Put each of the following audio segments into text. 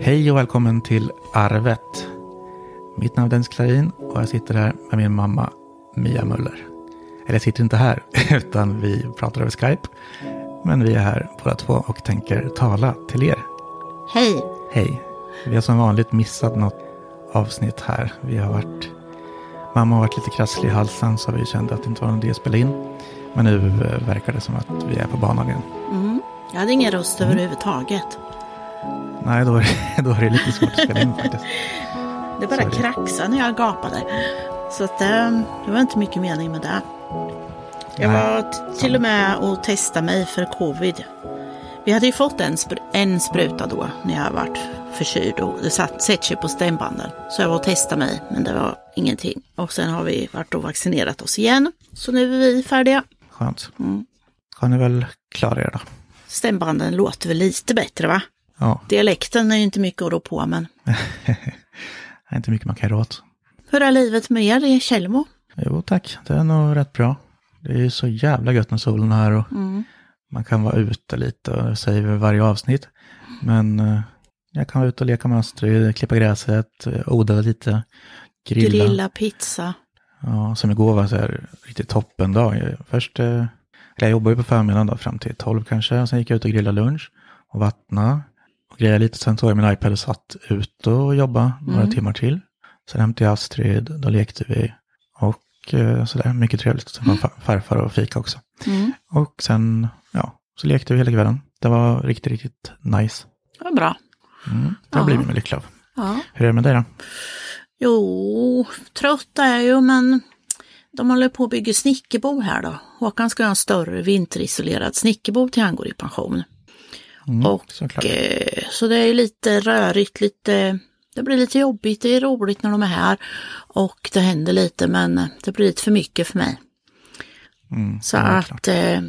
Hej och välkommen till Arvet. Mitt namn är Dennis Klarin och jag sitter här med min mamma Mia Möller. Eller jag sitter inte här, utan vi pratar över Skype. Men vi är här båda två och tänker tala till er. Hej! Hej! Vi har som vanligt missat något avsnitt här. Vi har varit... Mamma har varit lite krasslig i halsen så vi kände att det inte var någon idé att spela in. Men nu eh, verkar det som att vi är på banan igen. Mm. Jag hade ingen röst Mm. överhuvudtaget. Nej, då är, det, då är det lite svårt att spela in faktiskt. Det bara Sorry. kraxade när jag gapade. Så att, eh, det var inte mycket mening med det. Jag Nej, var till och med och testade mig för covid. Vi hade ju fått en, spr- en spruta då när jag varit förkyld och det satt, sig på stämbanden. Så jag var och testade mig men det var ingenting. Och sen har vi varit och vaccinerat oss igen. Så nu är vi färdiga. Skönt. Mm. Har ni väl klara er då? Stämbanden låter väl lite bättre va? Ja, Dialekten är ju inte mycket att rå på men det är inte mycket man kan göra åt. hur är livet med er i Tjällmo? Jo tack, det är nog rätt bra. Det är ju så jävla gött med solen här och Mm. man kan vara ute lite och säger vi varje avsnitt. Men eh, jag kan vara ute och leka med Astrid, klippa gräset, eh, odla lite, grilla. Grilla pizza. Ja, som igår var så här riktigt toppendag. Först, eh, eller jag jobbade ju på förmiddagen då, fram till 12 kanske. Och sen gick jag ut och grillade lunch och vattna och grejade lite. Sen tog jag min iPad och satt ute och jobbade några Mm. timmar till. Sen hämtade jag Astrid, då lekte vi. Och eh, sådär, mycket trevligt. Sen var fa- farfar och fika också. Mm. Och sen, ja, så lekte vi hela kvällen. Det var riktigt, riktigt nice. Det var bra. Mm, det har blivit mig lycklig av. Ja. Hur är det med dig då? Jo, trött är jag ju men de håller på att bygga snickerbo här då. Håkan ska ha en större vinterisolerad snickerbo till han går i pension. Mm, Och såklart. eh, så det är lite rörigt, lite, det blir lite jobbigt, det är roligt när de är här och det händer lite men det blir lite för mycket för mig. Mm, Så att eh,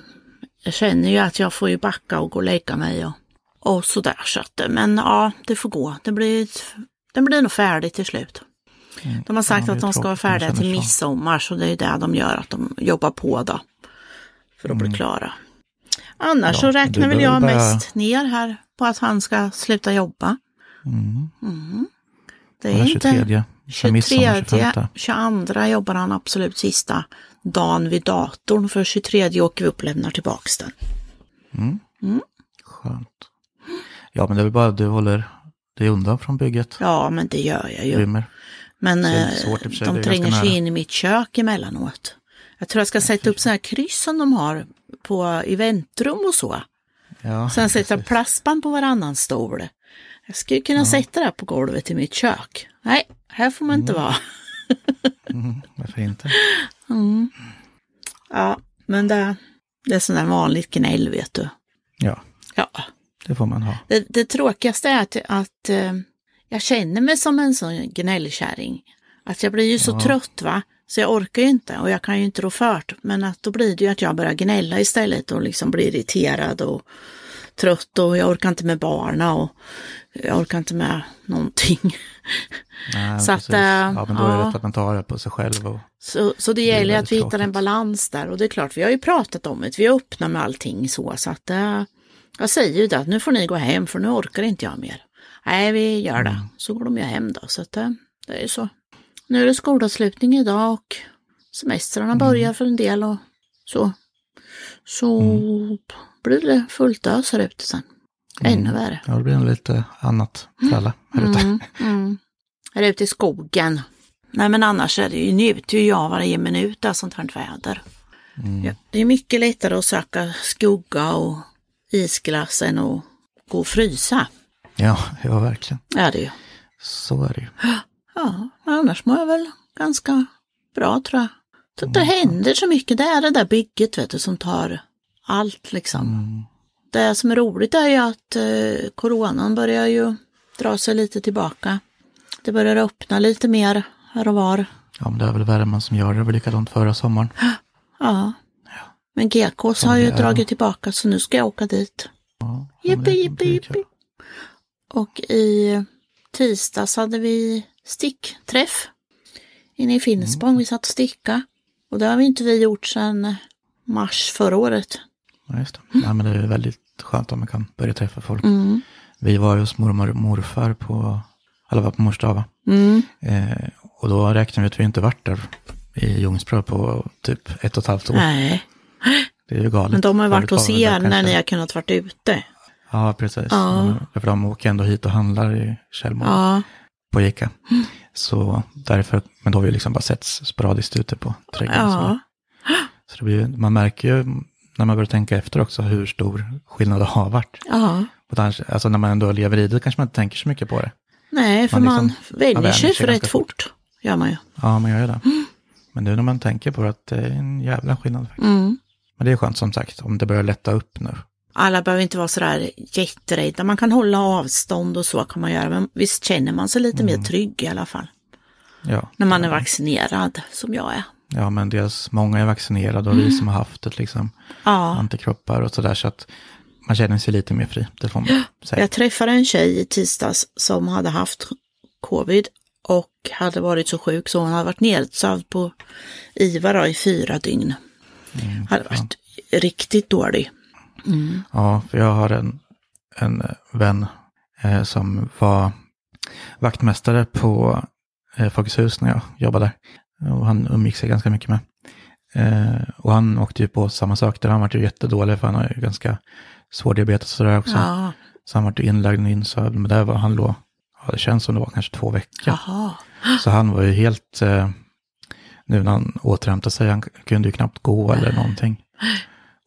jag känner ju att jag får ju backa och gå och lägga mig och, och sådär. Så att, men ja, det får gå. Det blir, det blir nog färdigt till slut. De har sagt Mm. Att de ska vara färdiga till midsommar så det är det de gör, att de jobbar på då. För att bli klara. Annars Mm. Ja, så räknar väl jag bara- mest ner här på att han ska sluta jobba. Mm. Det Och är den inte... 23, sen midsommar 23, 25. 22 jobbar han absolut sista dagen vid datorn. För 23 åker vi upp och lämnar tillbaks den. Skönt. Ja, men det är väl bara att du håller dig undan från bygget. Ja, men det gör jag ju. Rymmer. Men det är eh, svårt det de är tränger sig in i mitt kök emellanåt. Jag tror jag ska sätta upp sådana här kryss som de har på eventrum och så. Ja, Sen sätta plastband på varannan stol. Jag skulle kunna sätta det här på golvet i mitt kök. Nej, här får man inte vara. Mm, varför inte? Ja, men det, det är sån där vanligt gnäll vet du. Ja, Ja, det får man ha. det, det tråkigaste är att, att eh, jag känner mig som en sån gnällkärring. Att jag blir ju så trött va, så jag orkar ju inte och jag kan ju inte rå fört. Men att då blir det ju att jag börjar gnälla istället och liksom blir irriterad och trött och jag orkar inte med barna och jag orkar inte med någonting. Nej, Så att, precis. äh, ja, men då är det ja. rätt att man tar det på sig själv. Och, Så, så det gäller att vi hittar en balans där och det är klart, vi har ju pratat om det, vi är öppna med allting så, så att eh, jag säger ju det att nu får ni gå hem för nu orkar inte jag mer. Nej, vi gör det. Mm. Så går de ju hem då, så att eh, det är ju så. Nu är det skolavslutning idag och semestrarna Mm. börjar för en del och så. Så Mm. blir det fullt ös här ute sen. Ännu värre. ja, det blir nog lite annat för alla här ute. Mm, mm. Här ute i skogen. Nej men annars är det ju, njuter ju jag varje minut av sånt här väder. Ja, det är mycket lättare att söka skugga och isglass än att gå och frysa. Ja, ja, verkligen. Ja det är ju. Så är det ju. Ja, annars mår jag väl ganska bra tror jag. Så det händer så mycket. Det är det där bygget vet du som tar allt liksom. Det som är roligt är ju att eh, coronan börjar ju dra sig lite tillbaka. Det börjar öppna lite mer här och var. Ja, men det är väl värmen som gör det. Det var likadant förra sommaren. Ja. Men GKs Som har ju är. dragit tillbaka så nu ska jag åka dit. Ja, ja, Jippi, jippi, jippi. Och i tisdags hade vi stickträff inne i Finspång. Vi satt och sticka. Och det har vi inte vi gjort sedan mars förra året. Ja, just det. Nej, men det är väldigt skönt om man kan börja träffa folk. Mm. Vi var hos mormor och morfar på, eller var på mors dag va? Mm. Eh, och då räknade vi att vi inte varit där i Ljungsbro på typ ett och ett halvt år. Nej, Det är ju galet. men de har ju varit hos er när ni har kunnat varit ute. Ja, precis. Ja. Mm, För de åker ändå hit och handlar i Källmo Ja, på Ica. Så därför, men då har vi liksom bara setts sporadiskt ute på trädgården. Ja, Så det blir, man märker ju när man börjar tänka efter också hur stor skillnad det har varit. ja. Alltså när man ändå lever i det kanske man inte tänker så mycket på det. Nej, för Man liksom- man vänjer sig för rätt ganska fort. Gör man ju. Ja, man gör ju det. Men nu när man tänker på det, att det är en jävla skillnad. faktiskt. Mm. Men det är skönt som sagt, om det börjar lätta upp nu. Alla behöver inte vara sådär jätterädda. Man kan hålla avstånd och så kan man göra. Men visst känner man sig lite Mm. mer trygg i alla fall. Ja. När man är vaccinerad, som jag är. ja, men dels många är vaccinerade och vi som har haft det liksom, Ja, antikroppar och sådär. Så att man känner sig lite mer fri, det får man säga. jag träffade en tjej i tisdags som hade haft covid och hade varit så sjuk så hon hade varit nedsövd på IVA då, i fyra dygn. Mm, hade varit riktigt dålig. Ja, för jag har en, en vän eh, som var vaktmästare på eh, Folkets hus när jag jobbade. Och han umgick sig ganska mycket med. Eh, och han åkte ju på samma sak där. Han var ju jättedålig för han har ju ganska svår diabetes och sådär också. Ja, Så han var ju inlagd och insövd. Men där var han låg, ja det känns som det var kanske två veckor. jaha. Så han var ju helt, eh, nu när han återhämtade sig, han kunde ju knappt gå eller någonting.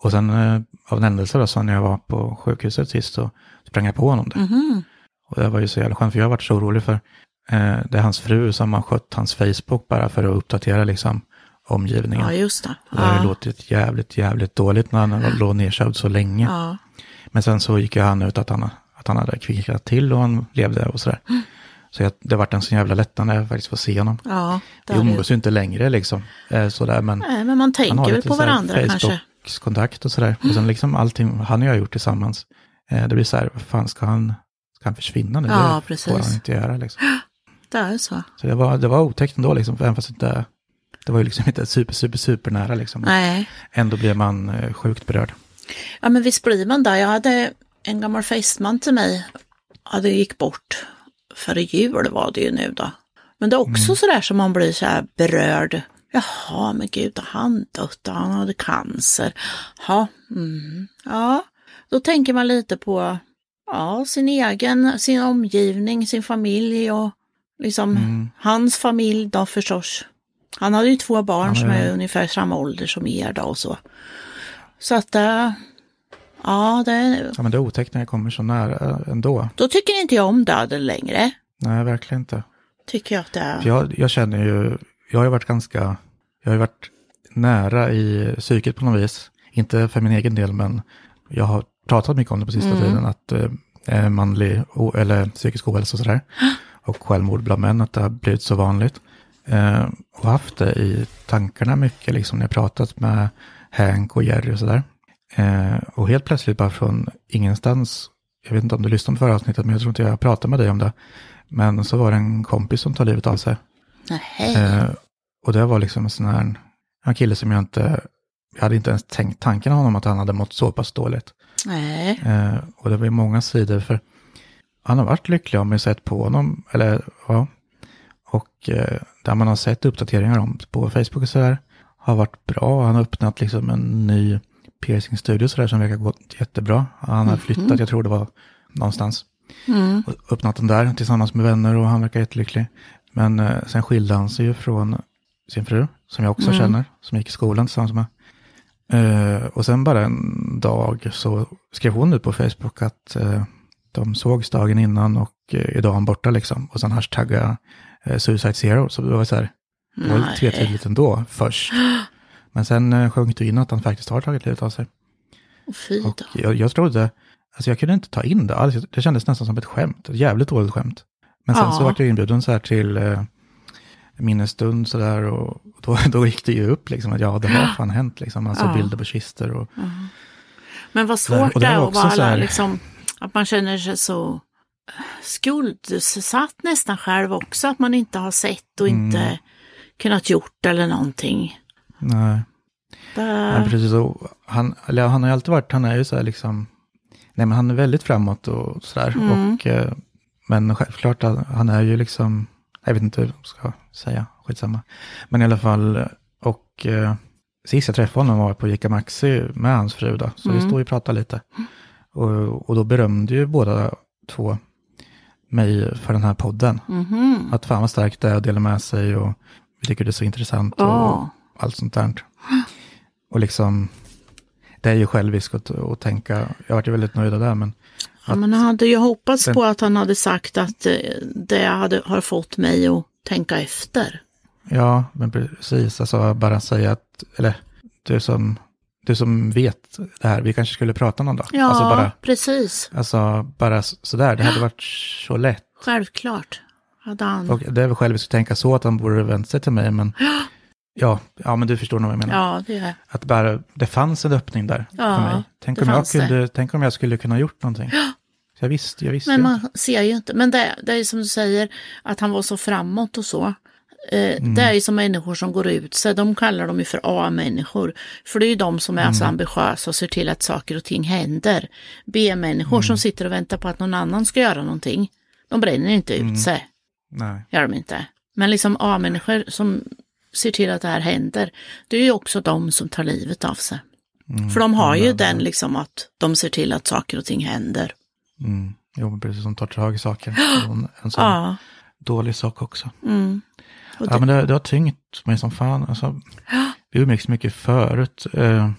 Och sen eh, av en händelse då, så när jag var på sjukhuset sist så sprang jag på honom där. Mhm. Och det var ju så jävla skönt, för jag varit så orolig för, eh, det är hans fru som har skött hans Facebook bara för att uppdatera liksom omgivningen. Ja, just det. Och det har ju Ja. låtit jävligt, jävligt dåligt när han låg nedsövd så länge. Ja. Men sen så gick ju han ut att han, att han hade kvicknat till och han levde och sådär. Mm. Så jag, det vart en så jävla lättnad när jag faktiskt får se honom. ja, det Vi umgås ju inte längre liksom. Eh, sådär, men Nej, men man tänker väl på varandra kanske. Mm. Facebook-kontakt och sådär. Och sen liksom allting han och jag har gjort tillsammans. Eh, det blir så här, vad fan ska han, ska han försvinna nu? Ja, det får precis. han inte göra liksom. Det är så. Så det var, det var otäckt ändå liksom, även fast inte, det var ju liksom inte super, super, super nära liksom. Nej. Ändå blev man eh, sjukt berörd. Ja, men visst blir man där. Jag hade en gammal fästman till mig. Ja, det gick bort före jul var det ju nu då. Men det är också sådär som man blir så här berörd. Jaha, men gud, har han dött? Han hade cancer. Ja, mm. ja. Då tänker man lite på ja, sin egen, sin omgivning, sin familj och liksom Mm. hans familj då förstås. Han hade ju två barn Ja, som ja. är ungefär samma ålder som er då och så. Så att, äh, ja, det, Ja, men det är otäckt när det kommer så nära ändå. då tycker inte jag om döden längre. Nej, verkligen inte. Tycker jag att det är. För jag, jag känner ju, jag har ju varit ganska, jag har ju varit nära i psyket på något vis. Inte för min egen del, men jag har pratat mycket om det på sista Mm. tiden, att eh, manlig o- eller psykisk ohälsa och sådär. Och självmord bland män, att det har blivit så vanligt. Eh, och haft det i tankarna mycket, liksom när jag pratat med Hank och Jerry och sådär. Eh, och helt plötsligt bara från ingenstans, jag vet inte om du lyssnade på förra avsnittet, men jag tror inte jag pratade med dig om det. Men så var det en kompis som tar livet av sig. Eh, och det var liksom en sån här, en kille som jag inte, jag hade inte ens tänkt tanken av honom att han hade mått så pass dåligt. Nej. Eh, och det var ju många sidor för han har varit lycklig om jag sett på honom, eller ja. Och eh, där man har sett uppdateringar om på Facebook och sådär har varit bra. Han har öppnat liksom en ny piercingstudio sådär som verkar gå jättebra. Han har flyttat, jag tror det var någonstans. Mm. Och öppnat den där tillsammans med vänner och han verkar jättelycklig. Men eh, sen skilde han sig ju från sin fru, som jag också Mm. känner, som gick i skolan tillsammans med. Eh, och sen bara en dag så skrev hon ut på Facebook att eh, de sågs dagen innan och eh, idag är han borta liksom. Och sen hashtagga eh, Suicide Zero. Så det var så här, det var lite tvetydigt ändå först. Men sen eh, sjönk det in att han faktiskt har tagit livet av sig. Och Fy Och då. jag, jag trodde, alltså jag kunde inte ta in det alls. Det kändes nästan som ett skämt, ett jävligt dåligt skämt. Men sen Ja. så vart jag inbjuden så här till eh, minnesstund så där och då, då gick det ju upp liksom att ja, det har fan hänt liksom. Man såg Ja. bilder på kistor och Men vad svårt och det är att vara så här- liksom, att man känner sig så skuldsatt nästan själv också, att man inte har sett och Mm. inte kunnat gjort eller någonting. nej. Men precis han, eller han har ju alltid varit, han är ju så här liksom Nej, men han är väldigt framåt och sådär. Mm. Och, eh, men självklart, han är ju liksom, jag vet inte hur jag ska säga, skitsamma. Men i alla fall, och eh, sist jag träffade honom var på Ica Maxi med hans fru då. Så vi Mm. stod och pratade lite. Och, och då berömde ju båda två mig för den här podden. Mhm. Att fan vad starkt det är att dela med sig och vi tycker det är så intressant och allt sånt där. Och liksom, det är ju själviskt att, att tänka, jag vart ju väldigt nöjd där men Ja, men han hade ju hoppats Den- på att han hade sagt att eh, det hade, har fått mig att tänka efter. ja, men precis, alltså bara säga att, eller du som, du som vet det här, vi kanske skulle prata någon dag. Ja, Alltså bara, precis. alltså bara sådär, det hade varit så lätt. Självklart. Hade han. Och det är väl själviskt att tänka så att han borde vänt sig till mig, men ja, ja, men du förstår nog vad jag menar. Ja, det är Att bara, det fanns en öppning där Ja, för mig. Tänk om, jag kunde, tänk om jag skulle kunna gjort någonting. Jag visste, jag visste Men ju man ser ju inte. Men det, det är som du säger, att han var så framåt och så. Eh, Mm. Det är ju som människor som går ut sig. De kallar dem ju för A-människor. För det är ju de som är Mm. så ambitiösa och ser till att saker och ting händer. B-människor Mm. som sitter och väntar på att någon annan ska göra någonting. De bränner inte ut Mm. sig. Nej. Gör de inte. Men liksom A-människor som ser till att det här händer. Det är ju också de som tar livet av sig. Mm. För de har ju den liksom att de ser till att saker och ting händer. Mm. Jo, men precis som tar tag i saker. En, en sån Ja. dålig sak också. Mm. Ja, det- men det, det har tyngt mig som fan. Alltså, vi umgicks mycket förut. Eh,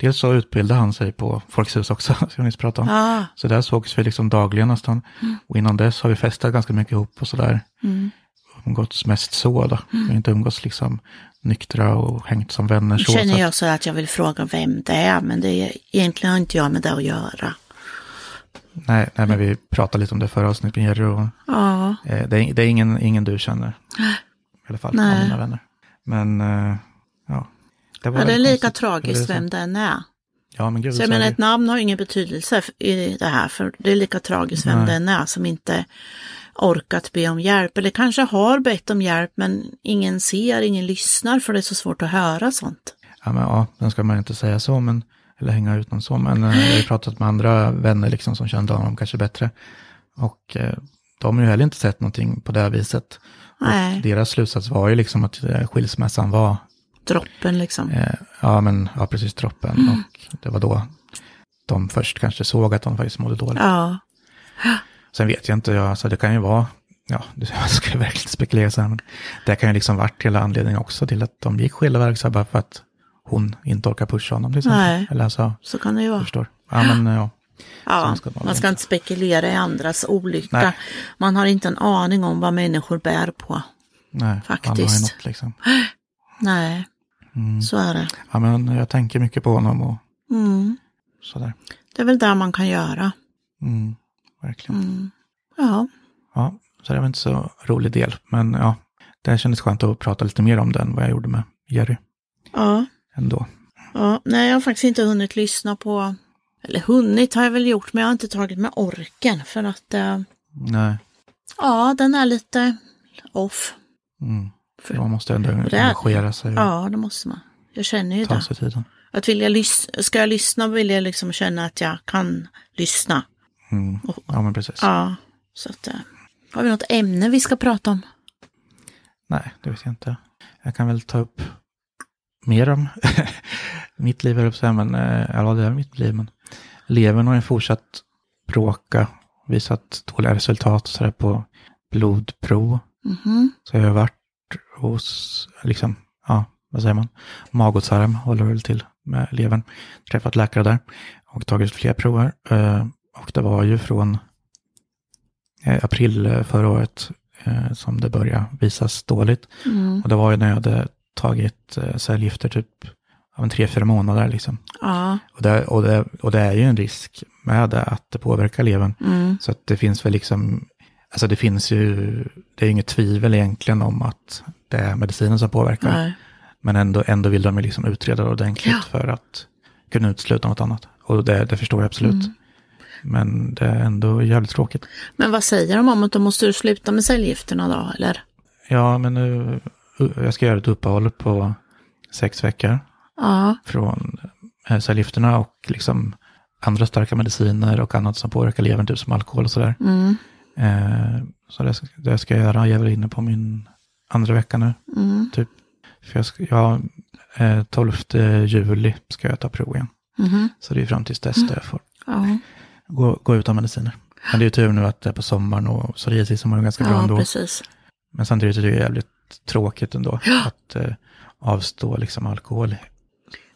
dels så utbildade han sig på Folkets hus också, som vi nyss pratade om. Ja. Så där sågs vi liksom dagligen nästan. Och innan dess har vi festat ganska mycket ihop och sådär. Mm. Umgåtts mest så då. Vi har inte umgåtts liksom nyktra och hängt som vänner Nu så. känner jag så att jag vill fråga vem det är, men det är, egentligen har inte jag med det att göra. Nej, nej, men vi pratade lite om det förra avsnittet med Jerry Ja, eh, det, är, det är ingen, ingen du känner. I alla fall Nej. av mina vänner. Men ja, ja. Det, var ja det är lika konstigt. tragiskt så- vem den är. Ja, men gud. Så jag är menar, det. ett namn har ingen betydelse i det här, för det är lika tragiskt vem Nej. den är som inte orkat be om hjälp, eller kanske har bett om hjälp, men ingen ser, ingen lyssnar, för det är så svårt att höra sånt. Ja, men ja, den ska man inte säga så, men, eller hänga ut någon så, men eh, jag har ju pratat med andra vänner liksom som kände honom kanske bättre. Och eh, de har ju heller inte sett någonting på det här viset. Nej. Och deras slutsats var ju liksom att eh, skilsmässan var, Droppen liksom. eh, ja men, ja precis droppen. Mm. Och det var då de först kanske såg att de faktiskt mådde dåligt. Ja, Sen vet jag inte, jag, alltså det kan ju vara, ja, jag ska verkligen spekulera så här, men det kan ju liksom varit hela anledningen också till att de gick skilda vägar, så bara för att hon inte orkar pusha honom till exempel. Nej. Eller alltså, så kan det ju vara. förstår. Ja, men ja. Ja, ska det man ska inte. spekulera i andras olycka. Nej. Man har inte en aning om vad människor bär på. Nej, Faktiskt. något liksom. Nej, Mm. så är det. Ja, men jag tänker mycket på honom och Mm. sådär. Det är väl där man kan göra. Mm, verkligen. Mm. Ja, Ja, så det var inte så rolig del, men ja, det kändes skönt att prata lite mer om den, vad jag gjorde med Jerry ja, ändå. ja. Nej, jag har faktiskt inte hunnit lyssna på, eller hunnit har jag väl gjort, men jag har inte tagit med orken för att, eh, Nej, ja, den är lite off. mm. För- man måste ändå det engagera sig Ja, det måste man. Jag känner ju ta det. sig tiden. Att vill jag lys- ska jag lyssna vill jag liksom känna att jag kan lyssna. Mm. Ja, men precis. Ja, så att, eh, har vi något ämne vi ska prata om? Nej, det vet jag inte. Jag kan väl ta upp mer om mitt liv, att säga, men eh, ja, det är mitt liv. Men levern har ju fortsatt bråka, visat dåliga resultat och sådär på blodprov. Mhm. Så jag har varit hos, liksom, ja, vad säger man, magottarm håller väl till med levern. Träffat läkare där och tagit fler prover. Eh, Och det var ju från eh, april förra året som det började visas dåligt. Mm. Och det var ju när jag hade tagit eh, cellgifter typ av tre, fyra månader liksom. Ja, Och det, och, det, och det är ju en risk med det, att det påverkar levern. mm. Så att det finns väl liksom, alltså det finns ju, det är inget tvivel egentligen om att det är medicinen som påverkar. Nej. Men ändå, ändå vill de ju liksom utreda det ordentligt Ja. för att kunna utesluta något annat. Och det, det förstår jag absolut. Mm. Men det är ändå jävligt tråkigt. Men vad säger de om att då måste sluta med cellgifterna då, eller? Ja, men nu, jag ska göra ett uppehåll på sex veckor Ja, från eh, cellgifterna och liksom andra starka mediciner och annat som påverkar levern, typ som alkohol och sådär. Mm. Eh, så det, det ska jag göra. Jag är väl inne på min andra vecka nu. Mm. Typ. För jag ska, ja, eh, 12 juli ska jag ta prov igen. Mhm. Så det är fram tills dess då jag får Ja, gå, gå utan mediciner. Men det är ju tur nu att det är på sommaren och så givetvis mår jag ganska bra ja ändå. precis. Men samtidigt är det ju jävligt tråkigt ändå att eh, avstå liksom alkohol.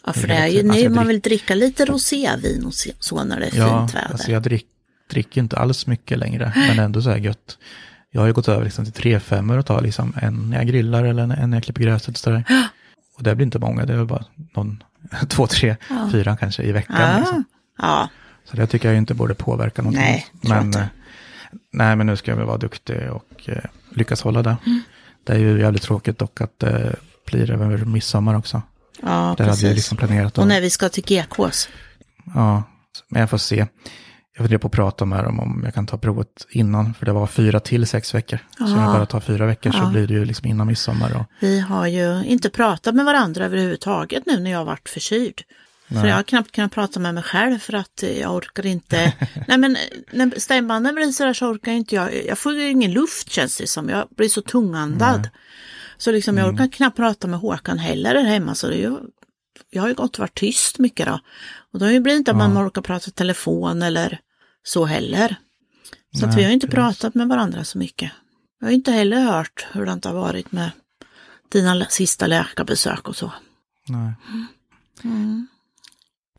Ja, för Det är ju alltså, nu jag man vill dricka lite rosévin och så när det är Ja, fint väder. alltså jag drick, dricker inte alls mycket längre, men ändå så här gött. Jag har ju gått över liksom till tre femmor och tar liksom en när jag grillar eller en, när jag klipper gräset och sådär. Och det blir inte många, det är bara någon, två, tre, Ja. fyra kanske i veckan. ja. Liksom. ja, Så det tycker jag inte borde påverka någonting. Nej, men, inte. eh, nej, men nu ska jag väl vara duktig och eh, lyckas hålla det. Mm. Det är ju jävligt tråkigt dock att det blir över midsommar också. ja Det hade precis. liksom planerat. Och när vi ska till GKs. Ja, men jag får se. Jag funderar på att prata med dem om jag kan ta provet innan, för det var fyra till sex veckor. Så om jag bara tar fyra veckor så Ja. blir det ju liksom innan midsommar. Och, Vi har ju inte pratat med varandra överhuvudtaget nu när jag har varit förkyld. För Nej. jag har knappt kunnat prata med mig själv för att jag orkar inte. Nej men när stämbanden blir sådär så orkar inte jag. Jag får ju ingen luft känns det som. Jag blir så tungandad. Så liksom jag orkar knappt prata med Håkan heller här hemma. Så det är ju, jag har ju gått och varit tyst mycket då. Och då blir det inte att man orkar prata telefon eller så heller. Så att Nej, vi har ju inte precis. pratat med varandra så mycket. Jag har inte heller hört hur det har varit med dina sista läkarbesök och så. nej.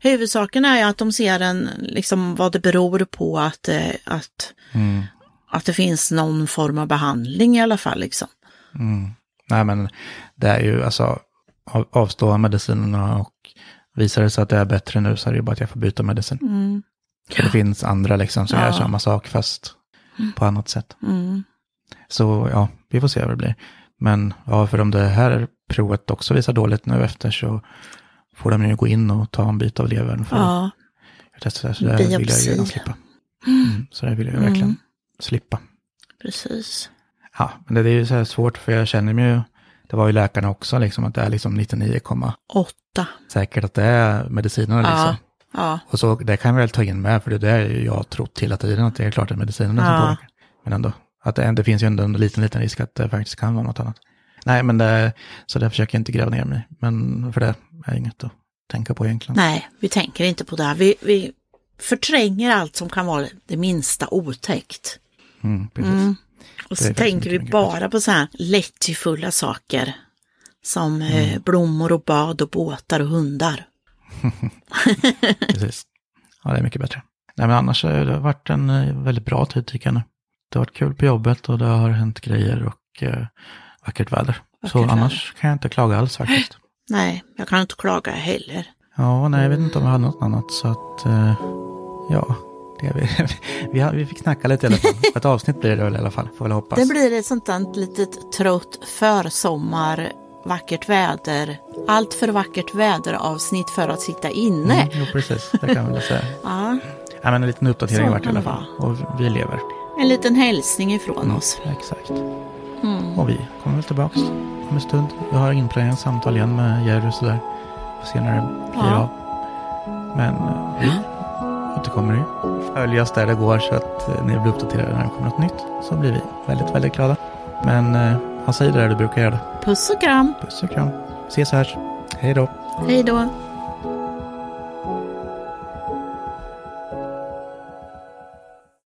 Huvudsaken är ju att de ser en, liksom vad det beror på att, eh, att, Mm, att det finns någon form av behandling i alla fall. Liksom. mm. nej, men det är ju alltså av- avstå medicinerna och visar det sig att det är bättre nu så är det ju bara att jag får byta medicin. Mm. För det finns andra liksom som Ja. gör samma sak fast på annat sätt. Mm. Så ja, vi får se vad det blir. Men ja, för om det här provet också visar dåligt nu efter så får de ju gå in och ta en bit av levern för Ja, att testa. Så det vill jag ju gärna slippa. Mm, så det vill jag verkligen Mm. slippa. precis. Ja, men det, det är ju så här svårt för jag känner mig ju, det var ju läkarna också liksom att det är liksom 99, Åtta. säkert att det är medicinerna Ja. liksom. Ja, Och så det kan vi väl ta in med för det där är ju jag trott hela tiden att det är klart att medicinerna som Ja. påverkar. Men ändå, att det, det finns ju ändå en liten, liten risk att det faktiskt kan vara något annat. Nej, men det, så det försöker jag inte gräva ner mig. Men för det är inget att tänka på egentligen. nej, vi tänker inte på det här. Vi, vi förtränger allt som kan vara det minsta otäckt. Mm. Mm. Och så tänker vi bara på så här lättjefulla saker. Som Mm. eh, blommor och bad och båtar och hundar. precis. Ja, det är mycket bättre. Nej, men annars har det varit en eh, väldigt bra tid tycker jag nu. Det har varit kul på jobbet och det har hänt grejer och eh, vackert väder. så Vackert annars kan jag inte klaga alls faktiskt. Nej, jag kan inte klaga heller. Ja, nej, jag vet inte om jag hade något annat så att, eh, ja, det vi. vi, fick snacka lite i alla fall. Ett avsnitt blir det väl i alla fall, får väl hoppas. Det blir ett sånt där litet trött försommar, vackert väder, allt för vackert väder avsnitt för att sitta inne. Mm, jo, precis, det kan man väl säga. Ja, Ja, men en liten uppdatering vart i alla fall. Och vi lever. en liten hälsning ifrån Mm, oss. exakt. Mm. Och vi kommer väl tillbaks om en stund. Jag har inplanerat samtal igen med Jerry och sådär. Får se när det blir Ja. av. Men eh, vi återkommer ju. Följ oss där det går så att eh, ni blir uppdaterade när det kommer något nytt. Så blir vi väldigt, väldigt glada. Men eh, han säger det där du brukar göra. Puss och kram, Puss och kram. Ses här. Hej då. hej då.